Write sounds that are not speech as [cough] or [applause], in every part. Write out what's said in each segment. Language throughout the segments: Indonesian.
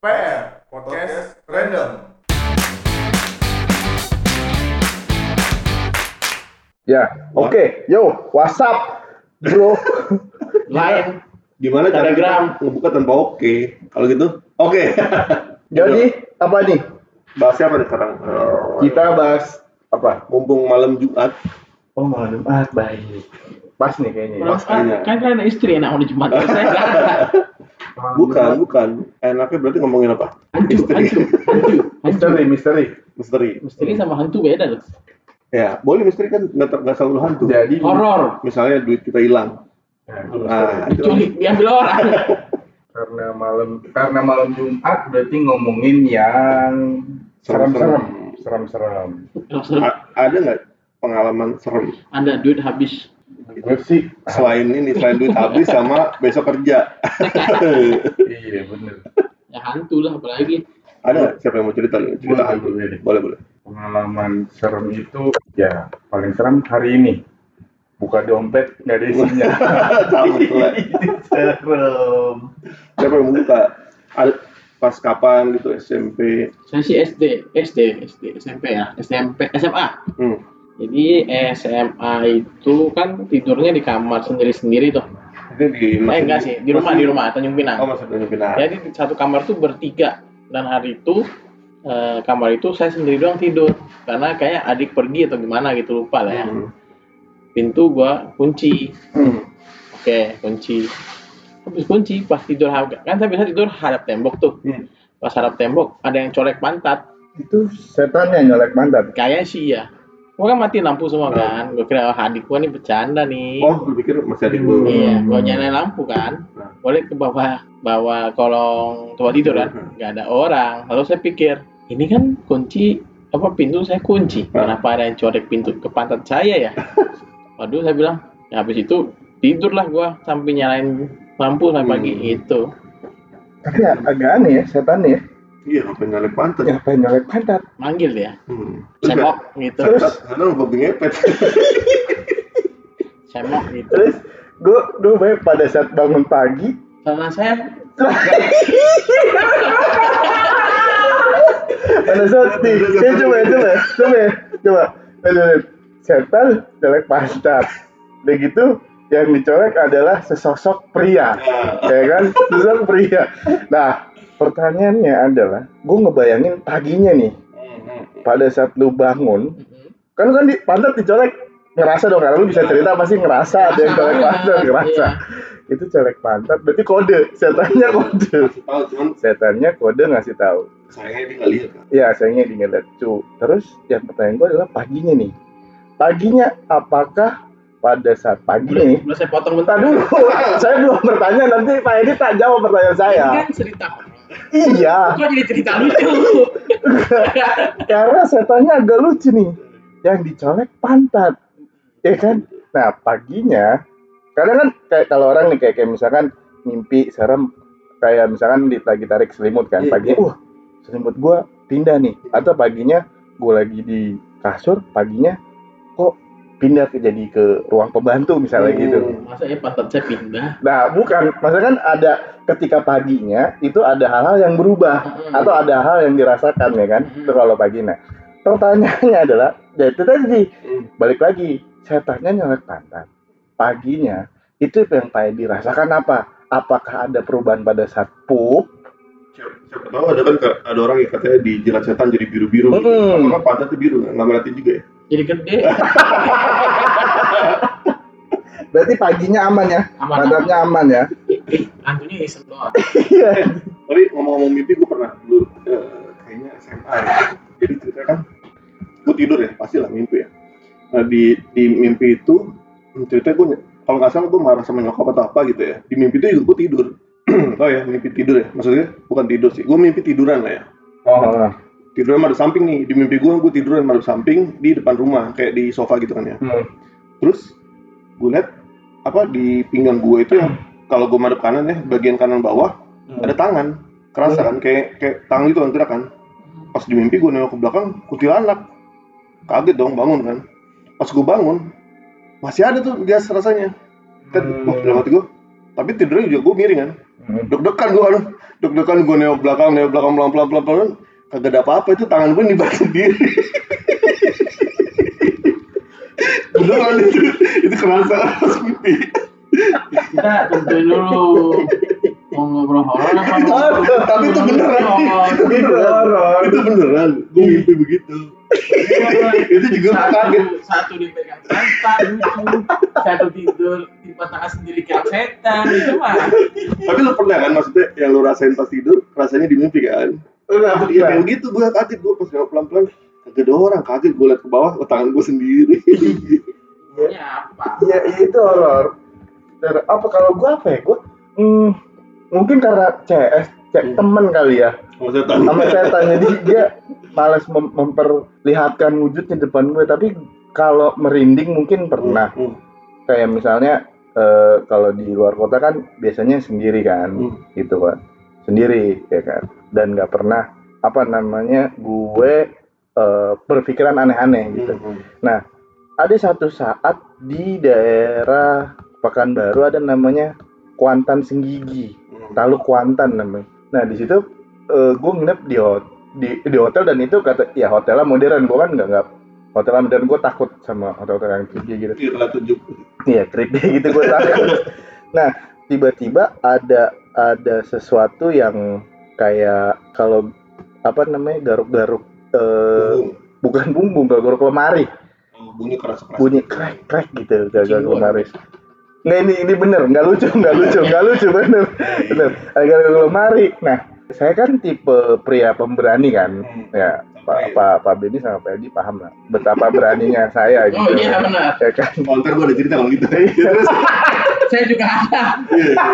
PR Podcast Random. Ya, oke, yo, WhatsApp, bro. [laughs] Lain. Gimana cara Telegram. ngebuka tanpa oke? Kalau gitu, oke. [laughs] Jadi apa nih? Bahas apa nih sekarang? Kita bahas apa? Mumpung malam Jumat, Oh malam ah baik. Pas nih kayaknya. ya. Kayaknya. Kan kalian ada istri enak di Jumat. [laughs] Saya bukan, bukan. Enaknya berarti ngomongin apa? Hantu, hantu, hantu, hantu. Misteri, misteri. Misteri. Misteri sama hantu beda loh. Ya, boleh misteri kan nggak nggak selalu hantu. Jadi Horor. Misalnya duit kita hilang. Nah, misteri. Nah, itu Diculik, diambil orang. karena malam karena malam Jumat berarti ngomongin yang serem-serem, serem-serem. Ada nggak pengalaman serem Ada duit habis. Gue sih selain ini, selain duit habis sama besok kerja? iya bener. Ya hantu lah apalagi. ada siapa yang mau cerita nih? Cerita Boleh, hantu. boleh. Boleh, boleh. Pengalaman serem itu ya paling serem hari ini. Buka dompet nggak ada isinya. [laughs] Ya. [laughs] serem. Siapa yang buka? Pas kapan gitu SMP? Saya sih SD, SD, SD, SMP ya, SMP, SMA. Hmm. Jadi SMA itu kan tidurnya di kamar sendiri-sendiri tuh. Ini di Eh enggak sih, di rumah, di rumah Tanjung Oh, Pinang. masih Tanjung Pinang. Jadi di satu kamar tuh bertiga dan hari itu eh, kamar itu saya sendiri doang tidur karena kayak adik pergi atau gimana gitu lupa lah ya. Hmm. Pintu gua kunci. Hmm. Oke, kunci. Habis kunci pas tidur kan saya biasa tidur hadap tembok tuh. Hmm. Pas hadap tembok ada yang colek pantat. Itu setan yang nyolek pantat. Kayaknya sih iya. Gua kan mati lampu semua kan. Gua kira oh, adik gua nih bercanda nih. Oh, gue pikir masih adik gue. Iya, gua nyalain lampu kan. Nah. Boleh ke bawah bawah kolong tempat tidur kan. Hmm. Nggak ada orang. Lalu saya pikir, ini kan kunci apa pintu saya kunci. Nah. Kenapa ada yang colek pintu ke pantat saya ya? [laughs] Waduh, saya bilang, ya habis itu tidurlah gua sampai nyalain lampu sampai pagi Hmm. itu. Tapi agak aneh ya setan ya. Iya, ngapain nyalek pantat? Ya pengen nyolek pantat. Manggil dia. Hmm. Semok gitu. Terus Karena babi ngepet. [laughs] Semok gitu. terus gue gue baik pada saat bangun pagi Karena saya [laughs] pada saat nih ya, coba coba coba coba Aduh, setan nyolek pantat udah gitu yang dicolek adalah sesosok pria ya kan sesosok pria nah pertanyaannya adalah gue ngebayangin paginya nih. Pada saat lu bangun kan kan di pantat dicolek ngerasa dong karena lu bisa cerita pasti ngerasa ada yang colek [laughs] pantat ngerasa. Itu colek pantat berarti kode setannya kode. Tahu cuman setannya kode ngasih tahu. sayangnya dia nggak lihat kan. ya sayangnya di ngeliat cu terus yang pertanyaan gue adalah paginya nih. Paginya apakah pada saat pagi nih saya potong bentar. Bentar. dulu saya belum bertanya nanti Pak Edi tak jawab pertanyaan saya. Ini kan cerita. Iya. Kok jadi cerita lucu? [laughs] karena setannya agak lucu nih. Yang dicolek pantat. Ya kan? Nah paginya kadang kan kayak kalau orang nih kayak, kayak misalkan mimpi serem kayak misalkan lagi tarik selimut kan Iya, paginya wah selimut gua pindah nih. Atau paginya gua lagi di kasur paginya pindah ke jadi ke ruang pembantu misalnya Hmm. gitu Masa ya pantat saya pindah? nah bukan maksudnya kan ada ketika paginya itu ada hal-hal yang berubah Hmm. atau ada hal yang dirasakan ya kan Hmm. itu kalau pagi nah pertanyaannya adalah ya itu tadi Hmm. balik lagi setannya nyolek pantat paginya itu yang Pak Edi rasakan apa apakah ada perubahan pada saat pup Siapa, tahu ada kan ada orang yang katanya dijilat setan jadi biru-biru. gitu. Hmm. Apakah pantatnya biru? Nggak ngeliatin juga ya? Jadi gede. [laughs] berarti paginya aman ya Aman. pantatnya aman ya hantunya iseng doang. iya Tapi ngomong-ngomong mimpi, gue pernah dulu eh, kayaknya SMA ya. Jadi ceritanya kan, gue tidur ya, pastilah mimpi ya. Nah di di mimpi itu ceritanya gue kalau nggak salah gue marah sama nyokap atau apa gitu ya. Di mimpi itu juga gue tidur. [clears throat] oh ya mimpi tidur ya, maksudnya bukan tidur sih. Gue mimpi tiduran lah ya. oh, Tiduran madep samping nih. Di mimpi gue gue tiduran madep samping di depan rumah kayak di sofa gitu kan ya. hmm. Terus gue liat apa di pinggang gue itu yang kalau gue madep kanan ya bagian kanan bawah ada tangan. Kerasa kan kayak kayak tangan itu yang gerak kan pas di mimpi gue nengok ke belakang kuntilanak. Kaget dong bangun kan. Pas gue bangun masih ada tuh biasa rasanya. Kan Hmm. wah dalam hati gue tapi tidurnya juga gue miring kan. Hmm. deg-degan gue kan deg-degan gue nengok belakang nengok belakang pelan pelan pelan pelan kagak ada apa-apa itu tangan gue dibalik sendiri. Beneran itu itu kerasa pas mimpi Kita tentuin dulu. Mau ngobrol horor apa tapi itu beneran. Ngobrol horor. itu beneran. Gue mimpi begitu. itu juga gue kaget. satu, satu dipegang lucu. Satu tidur di tangan sendiri kayak setan itu mah. Tapi lu pernah kan maksudnya yang lu rasain pas tidur rasanya di mimpi kan Iya kayak gitu gue kaget gue pas nengok pelan pelan kagak ada orang kaget gue liat ke bawah oh, tangan gue sendiri ini apa Iya, itu horor. Dan apa kalau gua apa ya? Gua hmm, mungkin karena CS, cek temen kali ya. sama setan Sama setan jadi dia males mem- memperlihatkan wujud di depan gue, tapi kalau merinding mungkin pernah. Hmm. Kayak misalnya eh, kalau di luar kota kan biasanya sendiri kan, Hmm. gitu kan. Sendiri ya kan. Dan nggak pernah apa namanya gue eh, berpikiran aneh-aneh gitu Hmm. ada satu saat di daerah Pekanbaru ada namanya Kuantan Senggigi, Hmm. Talu Kuantan namanya. Nah di situ eh, gue nginep di, di di hotel dan itu kata ya hotelnya modern, gue kan nggak nggak hotel modern gue takut sama hotel-hotel yang tinggi gitu. Iya Iya creepy [laughs] gitu gue takut. nah tiba-tiba ada ada sesuatu yang kayak kalau apa namanya garuk-garuk eh, bukan bumbung, garuk-garuk lemari. Oh, bunyi keras keras bunyi krek krek gitu gagal Cingguan. lemari nggak ini ini bener nggak lucu nggak lucu nggak lucu [laughs] bener bener gagal lemari nah saya kan tipe pria pemberani kan Hmm. ya pak pak pak Benny sama Pak Edi paham lah betapa beraninya [laughs] saya gitu oh iya benar ya kan Oh, ntar gue ada cerita kalau gitu. Ya, terus. [laughs] saya juga ada Iya, iya.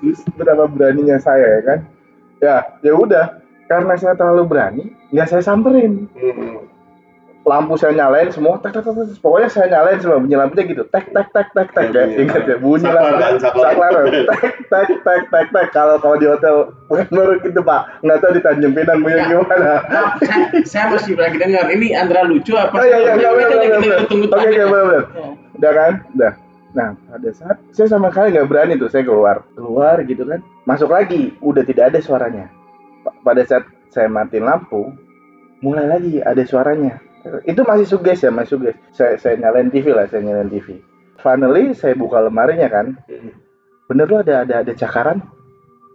Terus. betapa beraninya saya ya kan ya ya udah. Karena saya terlalu berani nggak saya samperin. Hmm. lampu saya nyalain semua tek tek tek tek. pokoknya saya nyalain semua bunyi lampunya gitu. Tek tek tek tek tek ya ingat ya bunyi lampu kan, saklar. saklar tek tek tek tek tek. Kalau kalau di hotel baru gitu pak. Nggak tahu di Tanjung Pinang punya Ya. gimana. Saya, saya masih lagi dengar. Ini antara lucu apa? Oh iya iya iya dengar, benar tunggu oke oke terakhir. benar benar Ya. udah kan? Udah. Nah pada saat saya sama sekali nggak berani tuh saya keluar. Keluar gitu kan masuk lagi udah tidak ada suaranya. Pa- pada saat saya matiin lampu mulai lagi ada suaranya. Itu masih suges ya masih suges saya saya nyalain TV lah saya nyalain TV finally saya buka lemarinya kan. Bener loh ada ada ada cakaran?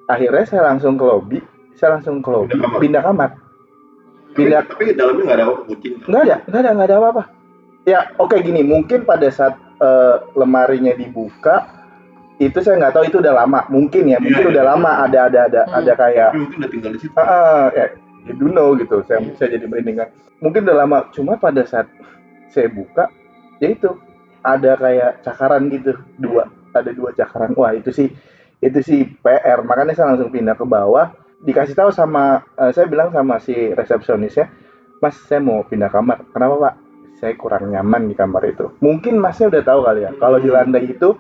Akhirnya saya langsung ke lobby saya langsung ke lobby Pindah kamar. pindah kamar. Tapi, pindah tapi dalamnya nggak ada apa kucing. nggak ada nggak ada nggak ada apa-apa. Ya oke gini. Mungkin pada saat eh, lemarinya dibuka itu saya nggak tahu itu udah lama. Mungkin ya mungkin iya. udah lama ada ada ada Hmm. ada kayak Tapi mungkin udah tinggal di situ. ah ah, ya you do know gitu. Saya saya jadi merinding kan. Mungkin udah lama. Cuma pada saat saya buka ya itu. Ada kayak cakaran gitu. Dua ada dua cakaran. Wah itu sih itu sih PR makanya saya langsung pindah ke bawah. Dikasih tahu sama eh, saya bilang sama si resepsionisnya mas saya mau pindah kamar. Kenapa pak? Saya kurang nyaman di kamar itu. Mungkin masnya udah tahu kali ya. Kalau di lantai itu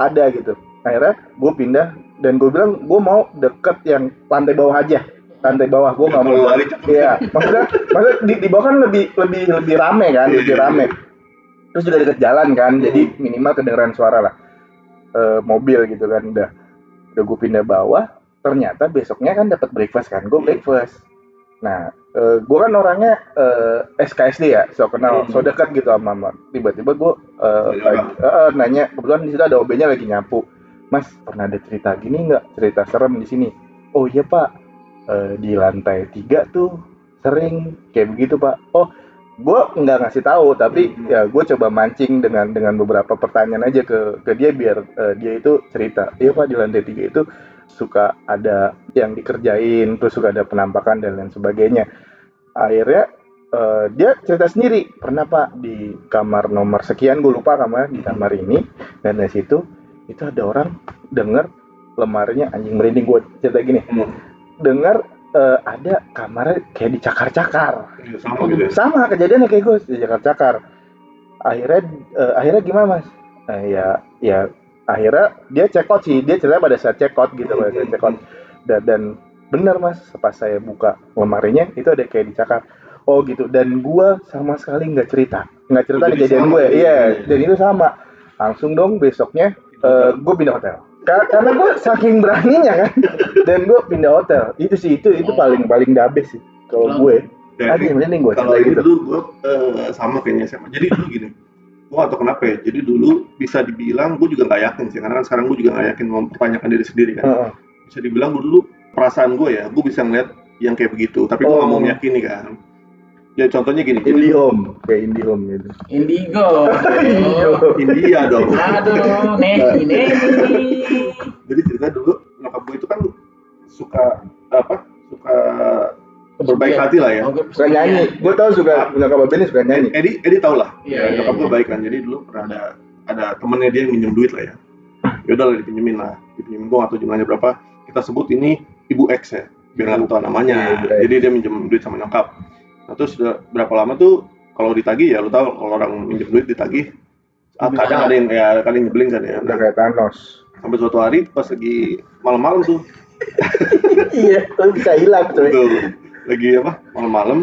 ada gitu akhirnya gue pindah dan gue bilang gue mau deket yang lantai bawah aja lantai bawah gue nggak mau. Iya, maksudnya, maksudnya di, di bawah kan lebih lebih lebih rame kan, Iya, lebih iya, rame. Terus juga deket jalan kan, Hmm. jadi minimal kedengeran suara lah. Eh, mobil gitu kan, udah. Udah gue pindah bawah, ternyata besoknya kan dapat breakfast kan, gue breakfast. Nah, eh, gue kan orangnya eh, SKSD ya, so kenal, Hmm. so dekat gitu sama mama. Tiba-tiba gue eh, lagi- eh, eh, nanya, kebetulan di situ ada OB-nya lagi nyapu. Mas, pernah ada cerita gini nggak? Cerita serem di sini? Oh iya pak, Eh, di lantai tiga tuh sering kayak begitu pak. Oh, gue nggak ngasih tahu, tapi Hmm. ya gue coba mancing dengan dengan beberapa pertanyaan aja ke ke dia biar eh, dia itu cerita. Iya pak di lantai tiga itu suka ada yang dikerjain, terus suka ada penampakan dan lain sebagainya. Akhirnya eh, dia cerita sendiri pernah pak di kamar nomor sekian gue lupa kamar di kamar ini dan dari situ itu ada orang denger lemarinya anjing merinding gue cerita gini Hmm. dengar eh, ada kamarnya kayak dicakar-cakar Iya, sama gitu ya. sama kejadiannya kayak gue dicakar-cakar akhirnya eh, akhirnya gimana mas Eh, ya ya akhirnya dia check out sih dia cerita pada saat check out gitu pada saat check out. Dan, dan benar mas pas saya buka lemarinya itu ada kayak dicakar oh gitu dan gua sama sekali nggak cerita. Nggak cerita jadi kejadian gue gitu. iya. Dan itu sama. Langsung dong besoknya eh gue pindah hotel. Ka- karena gue saking beraninya kan [laughs] dan gue pindah hotel. Itu sih itu itu paling paling dabes sih kalau gue. aja mending gue kalau gitu. dulu gue eh, sama kayaknya sama. Jadi dulu gini, gue gak tau kenapa ya. Jadi dulu bisa dibilang gue juga nggak yakin sih, karena kan sekarang gue juga nggak yakin mempertanyakan diri sendiri kan. Heeh. Bisa dibilang gue dulu perasaan gue ya, gue bisa ngeliat yang kayak begitu, tapi gue Oh. nggak mau meyakini kan. Ya contohnya gini, jadi Indihome kayak Indihome gitu Indigo. India dong. Aduh, Nehi, Nehi. Jadi cerita dulu nyokap gue itu kan suka apa? Suka berbaik hati lah ya. Suka nyanyi gue tau suka punya kabar ini suka nyanyi Edi, Edi tau lah. Iya, iya, nyokap gue iya. baik kan. Jadi dulu pernah ada ada temennya dia yang minjem duit lah ya. Yaudah lah dipinjemin lah. Dipinjemin gue atau jumlahnya berapa. Kita sebut ini Ibu X ya. Biar nggak tahu namanya. Iya. Jadi dia minjem duit sama nyokap. Nah terus udah berapa lama tuh kalau ditagih ya lu tau kalau orang minjem duit ditagih ah, kadang ada yang ya kadang nyebelin kan ya. udah Nah, kayak Thanos sampai suatu hari pas lagi malam-malam tuh iya lu bisa hilang Tuh, lagi apa malam-malam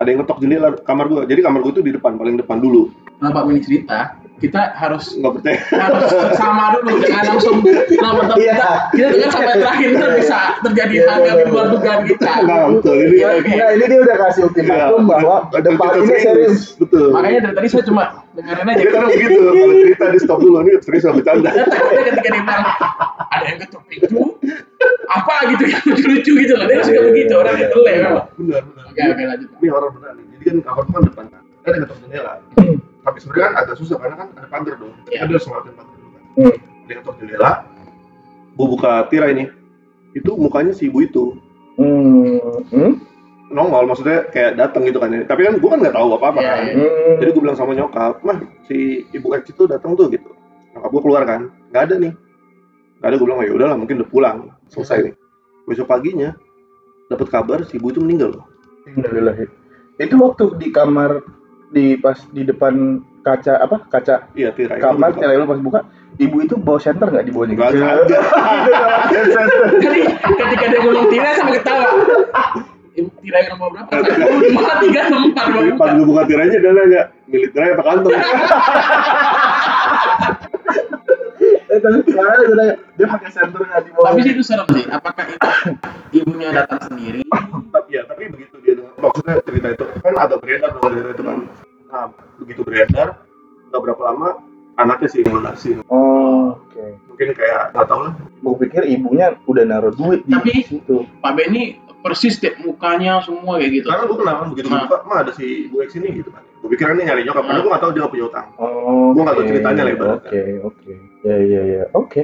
ada yang ngetok jendela kamar gua jadi kamar gua tuh di depan paling depan dulu Kenapa ini cerita? Kita harus nggak percaya harus sama dulu jangan langsung nama kita Iya. kita dengar sampai terakhir itu bisa terjadi hal yang di luar dugaan kita nggak betul ini. Nah ini dia udah kasih ultimatum Iya. bahwa depan ini serius. betul makanya dari tadi saya cuma dengerin aja. Dia kan begitu. Kalau cerita di stop dulu ini serius sama bercanda takutnya [laughs] ketika dia bilang ada yang ketuk pintu? Apa gitu yang lucu-lucu gitu loh. Dia suka begitu orang yang telek memang benar benar. Oke oke lanjut. ini horor benar nih. Jadi kan kamar tuh kan depan kan ada yang ngetok jendela. Tapi sebenarnya kan agak susah karena kan ada pagar dong. Iya. kan dia harus ngelakuin pagar dulu kan. Hmm. ada yang ngetok jendela. Gua buka tirai ini itu mukanya si ibu itu. Hmm. Nongol maksudnya kayak datang gitu kan ya. tapi kan gua kan nggak tahu apa apa Iya, kan iya. Hmm. jadi gue bilang sama nyokap mah si ibu X itu datang tuh gitu nyokap gue keluar kan nggak ada nih nggak ada gue bilang ya udahlah mungkin udah pulang selesai nih besok paginya dapat kabar si ibu itu meninggal loh Innalillahi. Itu waktu di kamar di pas di depan kaca apa kaca iya tirai kamar tirai lu pas buka ibu itu bawa senter nggak di bawahnya Nggak ada. [laughs] Jadi ketika dia ngomong tirai sampai ketawa. Ibu tirai nomor berapa? Dua, tiga, enam, empat, Tapi dua, pas gue buka tirainya dia nanya milik tirai apa kantong? Eh, tapi kemarin udah nanya, dia pakai senter nggak di bawah Tapi sih itu serem sih. Apakah itu ibunya datang sendiri? tapi ya tapi begitu dia dengar maksudnya cerita itu kan agak beredar dong cerita itu kan. Nah begitu beredar nggak berapa lama anaknya sih yang lunasin oh oke. Mungkin kayak nggak tahu lah. Gue pikir ibunya udah naruh duit di Tapi- situ. Pak Benny persis deh mukanya semua kayak gitu. Karena gue kenal kan begitu Nah. buka, mah ada si Bu X ini gitu kan. Gue pikir ini nyari nyokap, karena gue gak tahu dia gak punya utang. oh Gua nggak tahu oke. ceritanya lah ibaratnya. oke oke ya ya ya oke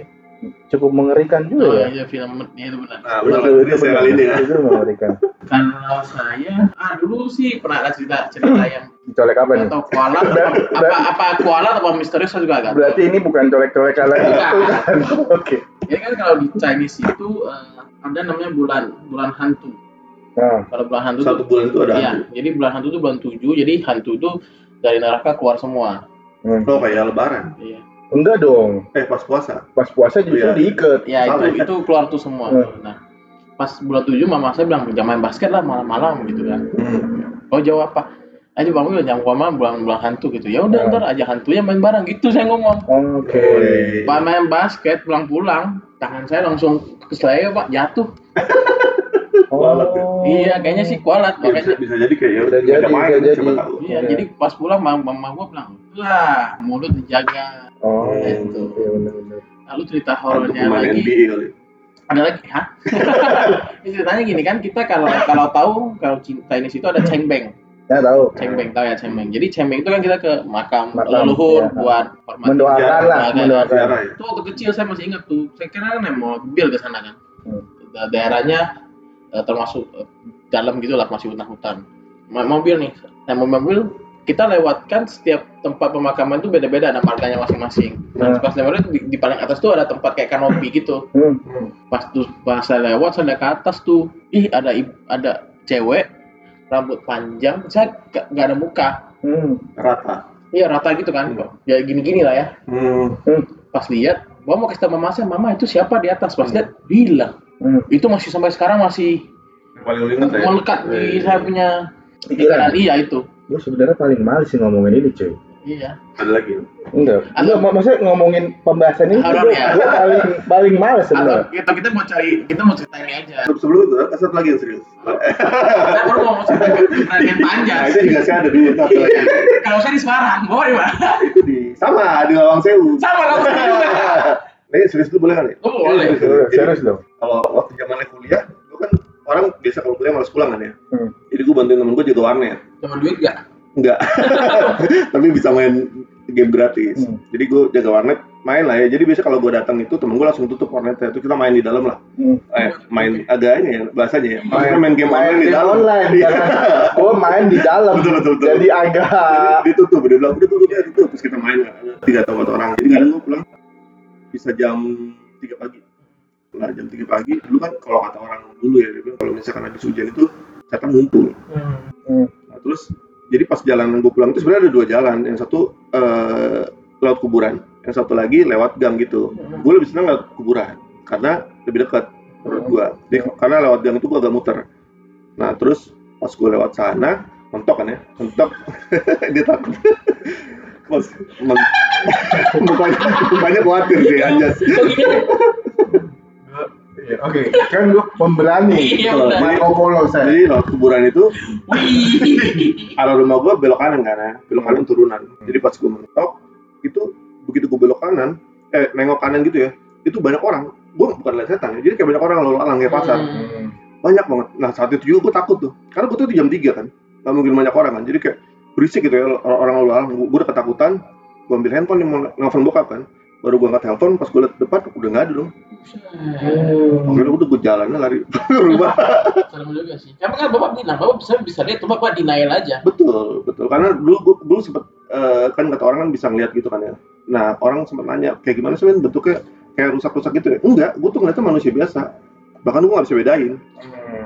cukup mengerikan juga Oh ya iya film ini itu benar. Nah, benar lah, ini saya benar. kali ini ya. itu mengerikan [laughs] Kalau saya, ah dulu sih pernah ada cerita cerita yang colek apa nih atau kualat apa, apa apa kualat apa misterius saya juga agak. tahu. berarti ini bukan colek-colekan lagi Bukan. [laughs] Oke Jadi kan kalau di Chinese itu eh, ada namanya bulan bulan hantu. nah Kalau bulan hantu Satu tuh, bulan itu ada iya, hantu. jadi bulan hantu itu bulan 7, jadi hantu itu dari neraka keluar semua. hmm. Oh kayak lebaran. Iya. enggak dong Eh pas puasa. pas puasa justru Iya. diikat Ya Salah itu ya? itu keluar tuh semua. Hmm. Nah, pas bulan 7 mama saya bilang jangan main basket lah malam-malam gitu kan. Hmm. Oh jawab apa? Aja bang Wil jangan malam bulan bulan hantu gitu. Ya udah Hmm. ntar aja hantunya main bareng gitu saya ngomong. oke. Pak main basket pulang-pulang tangan saya langsung ke saya pak jatuh. [laughs] Kualat ya? oh Iya kayaknya sih kualat Ya, bisa, makanya. bisa jadi kayak ya Bisa jadi, main, bisa jadi. tahu. Iya, Iya. jadi pas pulang mama, mama gua bilang, lah mulut dijaga. oh Gitu. iya benar-benar Lalu cerita horornya lagi, NBA kali. ada lagi, hah? [laughs] Ini ceritanya gini kan, kita kalau kalau tahu kalau cinta ini situ ada cengbeng, ya tahu cengbeng tahu ya cengbeng. Jadi cengbeng itu kan kita ke makam, Makam, leluhur iya. buat hormat. mendoakan Ziarah, lah mendoakan ya. Itu waktu kecil saya masih ingat tuh, saya kira kan mau bil ke sana kan. Hmm. Da- Daerahnya eh, termasuk eh, dalam gitu lah, masih hutan-hutan. Mo- Mobil nih, nah mobil kita lewatkan setiap tempat pemakaman itu beda-beda ada markanya masing-masing. Nah, Hmm. pas lewat di, di paling atas tuh ada tempat kayak kanopi gitu. hmm. Pas tuh pas saya lewat saya lihat ke atas tuh, ih ada ada cewek rambut panjang, saya gak, gak ada muka. Hmm. Rata. Iya rata gitu kan, ya gini-gini lah ya. Hmm. Pas lihat, gua mau kasih tau mama saya, mama itu siapa di atas? Pas lihat, bilang Hmm. itu masih sampai sekarang masih Paling ingat ya. melekat di Iya. saya punya pikiran pikiran iya itu. gue sebenarnya paling males sih ngomongin ini cuy Iya. Ada lagi. Enggak. Enggak, mak- maksudnya ngomongin pembahasan ini Horor gue ya? paling paling males Atau sebenarnya. kita kita mau cari kita mau cerita ini aja. Sebelum- Sebelum itu, ada satu lagi yang serius. Saya baru mau cerita cerita yang panjang. Nah, itu juga saya ada di satu lagi. Kalau saya di Semarang, bawa di mana? Itu di sama di Lawang Sewu. Sama Lawang Sewu. [laughs] Nih serius dulu boleh kali? Oh, boleh. Serius, serius dong. Kalau waktu zamannya kuliah, gue kan orang biasa kalau kuliah malas pulang kan ya. Hmm. Jadi gue bantuin temen gue jaga warnet. Cuma duit gak? Enggak. [laughs] Tapi bisa main game gratis. Hmm. Jadi gue jaga warnet, main lah ya. Jadi biasa kalau gue datang itu temen gue langsung tutup warnetnya. Itu kita main di dalam lah. Hmm. Eh, main agaknya ya bahasanya ya. Maksudnya main game main online di dalam. online Iya. gue main di dalam Betul, betul, betul. jadi agak Jadi ditutup, dia bilang udah tutup ya tutup. Terus kita main lah. Tiga atau empat orang. Jadi kadang gue pulang bisa jam 3 pagi. Nah jam 3 pagi, dulu kan kalau kata orang dulu ya, dia bilang kalau misalkan habis hujan itu setan ngumpul. Hmm. Nah, terus jadi pas jalanan gue pulang itu sebenarnya ada dua jalan. Yang satu eh, lewat kuburan, yang satu lagi lewat gang gitu. Gue lebih senang lewat kuburan karena lebih dekat menurut gue. Jadi, karena lewat gang itu gue agak muter. Nah terus pas gue lewat sana, mentok kan ya, mentok. [laughs] Dia takut. [laughs] Pas [laughs] mukanya, mukanya khawatir sih anjas. Oke, kan gue pemberani. Iya. Marco Polo saya. Jadi lewat kuburan itu Wih. arah rumah gue belok kanan kan ya, belok kanan turunan. Jadi pas gue mentok, itu begitu gue belok kanan, eh nengok kanan gitu ya, itu banyak orang. Gue bukan lihat setan ya, jadi kayak banyak orang lalu lalang kayak pasar. Hmm. Banyak banget. Nah saat itu juga gue takut tuh, karena gue tuh di jam 3 kan, nggak mungkin banyak orang kan. Jadi kayak berisik gitu ya orang lalu lalang. Gue udah ketakutan, gue ambil handphone yang mau nelfon bokap kan. Baru gue angkat telepon, pas gue liat depan udah nggak ada dong. Hmm. Akhirnya udah gue jalannya lari [laughs] ke rumah. Serem juga sih. Tapi kan Bapak bilang, Bapak bisa bisa lihat, tuh Bapak denial aja. Betul, betul. Karena dulu gue dulu sempet eh, kan kata orang kan bisa ngeliat gitu kan ya. Nah orang sempat nanya kayak gimana sih men bentuknya kayak rusak-rusak gitu ya? Enggak, gue tuh ngeliatnya manusia biasa. Bahkan gue gak bisa bedain.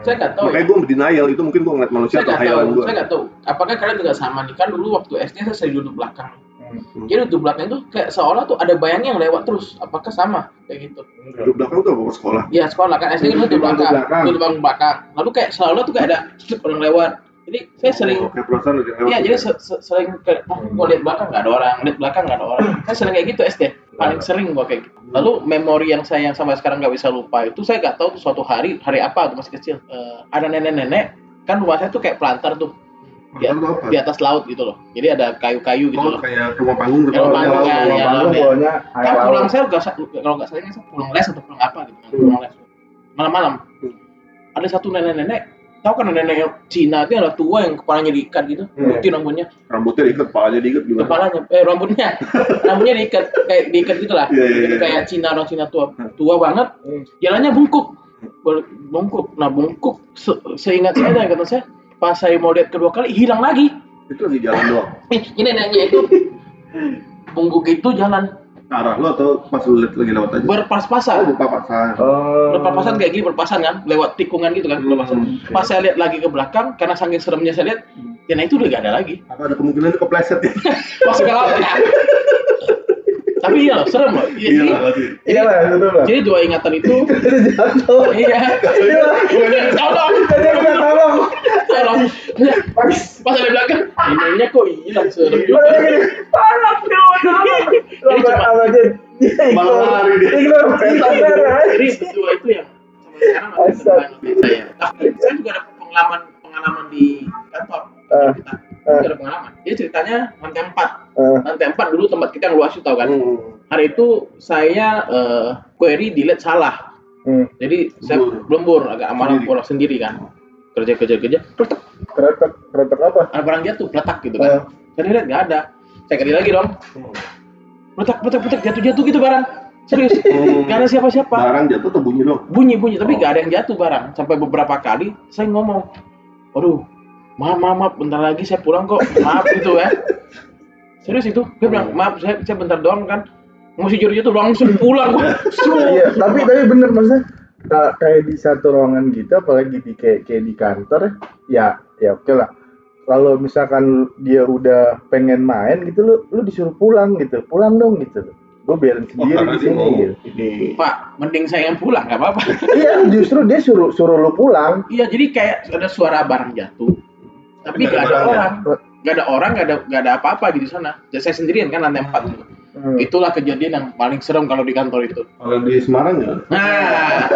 Saya nggak tahu. Makanya ya. gue denial itu mungkin gue ngeliat manusia Saya atau hayalan gue. Saya nggak tahu. Apakah kalian juga sama nih? Kan dulu waktu SD saya sering duduk belakang. Hmm. Jadi duduk belakang itu kayak seolah tuh ada bayangnya yang lewat terus. Apakah sama kayak gitu? Duduk belakang tuh apa sekolah? Ya sekolah kan SD kan Duduk duduk di belakang, belakang. duduk belakang. Lalu kayak seolah tuh kayak ada orang lewat. Jadi saya sering Oh, kayak perasaan udah lewat. Iya, jadi se- se- sering kayak, oh, gua lihat belakang nggak ada orang, lihat belakang nggak ada orang. Saya sering kayak gitu SD, paling sering gua kayak gitu. Lalu memori yang saya yang sampai sekarang nggak bisa lupa itu saya nggak tahu tuh suatu hari hari apa tuh masih kecil. Eh, ada nenek-nenek, kan rumah saya tuh kayak pelantar tuh di, apa? di atas laut gitu loh. Jadi ada kayu-kayu gitu Oh, loh. kayak rumah panggung gitu. Rumah panggung, kalau ya, rumah ya, panggung ya. bawahnya air Kan pulang saya nggak sa- kalau nggak salah saya pulang les atau pulang apa gitu kan, pulang les. Malam-malam. Hmm. Ada satu nenek-nenek, tahu kan nenek yang Cina itu yang ada tua yang kepalanya diikat gitu, Hmm. putih rambutnya. Rambutnya diikat, kepalanya diikat gimana? kepalanya eh rambutnya [laughs] rambutnya diikat kayak diikat gitu lah Iya, iya, Jadi iya. kayak Cina orang Cina tua tua banget jalannya bungkuk bungkuk nah bungkuk se seingat saya kata saya pas saya mau lihat kedua kali hilang lagi Itu lagi jalan doang. [laughs] eh, ini neneknya itu [laughs] bungkuk itu jalan Ke arah lu atau pas lu lagi lewat aja? Oh, berpas-pasan. Oh. berpapasan kayak gini berpapasan kan lewat tikungan gitu kan Hmm. pas saya lihat lagi ke belakang karena saking seremnya saya lihat ya nah itu udah gak ada lagi Apa ada kemungkinan itu kepleset ya? [laughs] masuk ke laut ya. tapi iya loh serem loh Iya, Iya jadi- lah. Iya lah, lah. jadi dua ingatan itu Jatuh. iya Iya. Pas. ada belakang ininya kok hilang serem juga tolong, tolong. Jadi cuma- Apa dia? Dia Malah ikut. lari dia. Ikut. Ikut. jadi berdua itu yang sampai sekarang bertahan sama saya juga ada pengalaman pengalaman di kantor Ah. kita Ah. Ada pengalaman jadi ceritanya lantai 4 Eh, lantai 4 dulu tempat kita yang luas itu tau kan Hmm. hari itu saya eh, query delete salah hmm. jadi saya Lembur. lembur agak amarah Sendiri. pulang sendiri kan kerja kerja kerja. Kletek Kretek, kretek apa? ada barang jatuh peletak gitu kan. Saya lihat nggak ada. Saya kali lagi dong. Peletak peletak peletak. Jatuh jatuh gitu barang serius. Hmm. nggak ada siapa siapa Barang jatuh atau bunyi dong? bunyi bunyi. Tapi Oh. nggak ada yang jatuh barang sampai beberapa kali saya ngomong aduh maaf maaf, maaf. Bentar lagi saya pulang kok. Maaf gitu ya. Serius itu? Dia bilang maaf saya, saya bentar doang kan. Mau si juri itu langsung pulang gua. Iya, tapi tapi bener maksudnya kayak di satu ruangan gitu, apalagi di kayak kayak di kantor ya ya oke lah. Kalau misalkan dia udah pengen main gitu, lu lu disuruh pulang gitu, pulang dong gitu. Gue biarin Oh, sendiri karena di sini. mau Gitu. ini. pak mending saya yang pulang nggak apa-apa Iya, justru dia suruh suruh lu pulang. iya jadi kayak ada suara barang jatuh tapi Nggak ada orang nggak ada orang nggak ada nggak ada apa-apa gitu di sana jadi saya sendirian kan lantai empat. Hmm. itulah kejadian yang paling serem kalau di kantor itu Kalau di Semarang ya? nah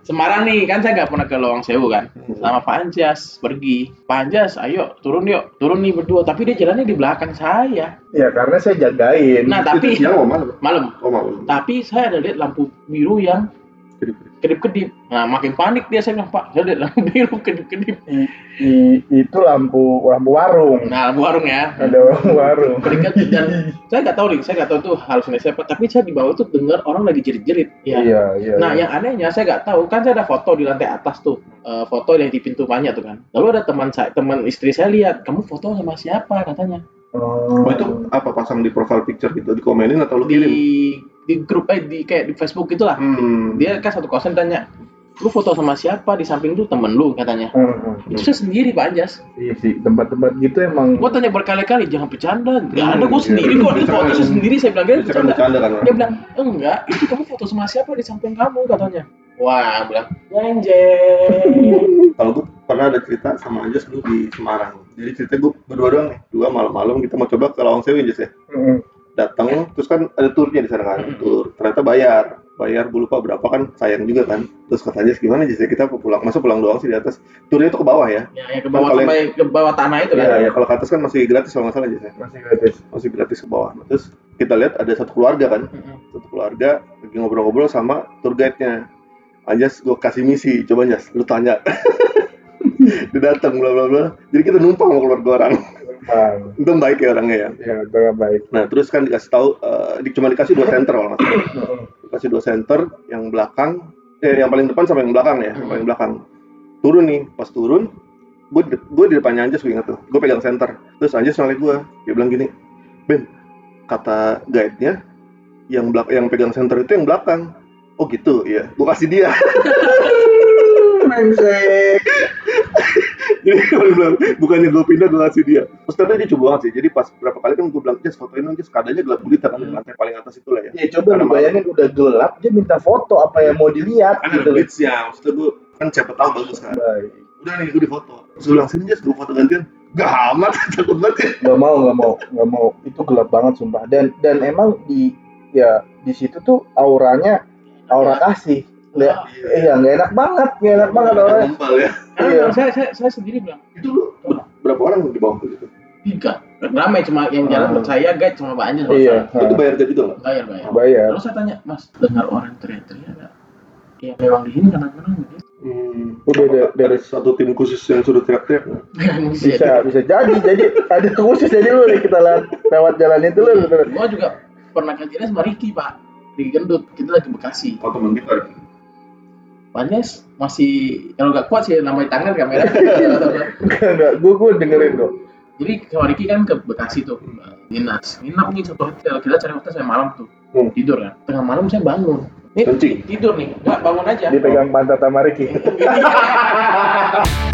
Semarang nih kan saya nggak pernah ke Lawang Sewu kan sama Pak Anjas pergi Pak Anjas ayo turun yuk turun nih berdua tapi dia jalannya di belakang saya Ya karena saya jagain. nah tapi Itu siang malam? malam Oh malam. tapi saya ada lihat lampu biru yang Kedip-kedip. nah makin panik dia saya bilang Pak saya lihat lampu biru kedip-kedip I- i- itu lampu lampu warung. nah lampu warung ya Ada lampu warung. Dekat dan saya nggak tahu nih, saya nggak tahu itu halusinasi apa, tapi saya di bawah tuh dengar orang lagi jerit-jerit. Ya. Iya, iya. Nah, iya. yang anehnya saya nggak tahu, kan saya ada foto di lantai atas tuh, Eh, foto yang di pintu banyak tuh kan. Lalu ada teman saya, teman istri saya lihat, kamu foto sama siapa katanya? Oh, Oh itu apa pasang di profile picture gitu? Dikomenin atau lu kirim? di grup eh di kayak di Facebook gitulah. Hmm. Dia kan satu kosan tanya, lu foto sama siapa di samping lu temen lu katanya. Hmm, hmm. Itu saya sendiri Pak Anjas. Iya sih, tempat-tempat gitu emang. Gua tanya berkali-kali, jangan bercanda. Gak Hmm, ada, gua iya. sendiri kok. Ini foto saya sendiri, saya bilang, dia bercanda. bercanda kan? Dia bilang, enggak, itu kamu foto sama siapa di samping kamu katanya. Wah, bilang, Jenjeng. Kalau gue pernah ada cerita sama Anjas dulu di Semarang. Jadi cerita gue berdua doang nih. Dua malam-malam kita mau coba ke Lawang Sewu Anjas ya. Hmm. Datang, terus kan ada turnya di sana kan. Tur. Ternyata bayar. Bayar gue lupa berapa kan sayang juga kan. Terus katanya gimana ya kita pulang. Masa pulang doang sih di atas. Turnya itu ke bawah ya. Ya, yang ke bawah sampai ke bawah tanah itu kan. Iya, ya, kalau ke atas kan masih gratis kalau nggak salah Anjas ya. Masih gratis. Masih gratis ke bawah. Nah, terus kita lihat ada satu keluarga kan. Satu keluarga lagi ngobrol-ngobrol sama tour guide-nya. Anjas gue kasih misi, coba Anjas, lu tanya. [laughs] Dia datang bla bla bla. Jadi kita numpang sama keluarga orang. Bang. Untung baik ya orangnya ya. Ya, itu baik. Nah terus kan dikasih tahu, eh, di, cuma dikasih dua center kalau. Hmm. Dikasih dua center, yang belakang, eh yang paling depan sama yang belakang ya, yang paling belakang. Turun nih, pas turun, gue di, gue di depannya Anjas gue ingat tuh, gue pegang center. Terus Anjas nolak gue, dia bilang gini, Ben, kata guide-nya, yang belak yang pegang center itu yang belakang. Oh gitu, iya. Gue kasih dia. [laughs] Mengsek. [laughs] Jadi dia bilang, bukannya gue pindah, gue kasih dia. Terus ternyata dia coba banget sih. Jadi pas berapa kali kan gue bilang, Jas fotoin dong. Keadaannya gelap gulita kan, di lantai paling atas itu lah ya. Ya coba lu bayangin udah gelap, dia minta foto apa yang mau dilihat Kan ada gitu. blitz-nya, maksudnya gue kan siapa tahu bagus kan. Baik. Udah nih, gue di foto. Terus gue bilang, sini Jas, gue foto gantian. Gak amat, [laughs] takut banget ya. Gak mau, gak mau, gak mau. Itu gelap banget sumpah. Dan dan emang di ya di situ tuh auranya aura kasih. Nggak, iya nggak enak banget, nggak enak banget auranya. Gembal ya. Ah, Iya. saya, saya, saya sendiri bilang, Itu lu berapa orang di bawah itu? tiga. Ramai cuma yang jalan Hmm. saya guide cuma Pak Anjas. Iya. Itu bayar gaji juga nggak? Bayar, bayar. Bayar. Terus saya tanya, Mas, dengar orang teriak-teriak nggak? Ya memang di sini kadang-kadang gitu. Hmm. Udah ada- dari satu tim khusus yang suruh teriak-teriak. Bisa, bisa jadi. Jadi ada khusus jadi lu nih kita lewat, lewat jalan itu lu. Gua juga pernah kejadian sama Ricky, Pak. Di Gendut, kita lagi Bekasi. Oh teman kita. Masih kalau nggak kuat sih namanya tangan kamera. Enggak. Gue gue dengerin kok. Jadi sama Ricky kan ke Bekasi tuh dinas. Nginap nih satu hotel. Kita cari hotel sampai malam tuh. Hmm. Tidur kan. Tengah malam saya bangun. Nih, Kencing. tidur nih. Nggak bangun aja. Dipegang pantat sama Ricky. [laughs]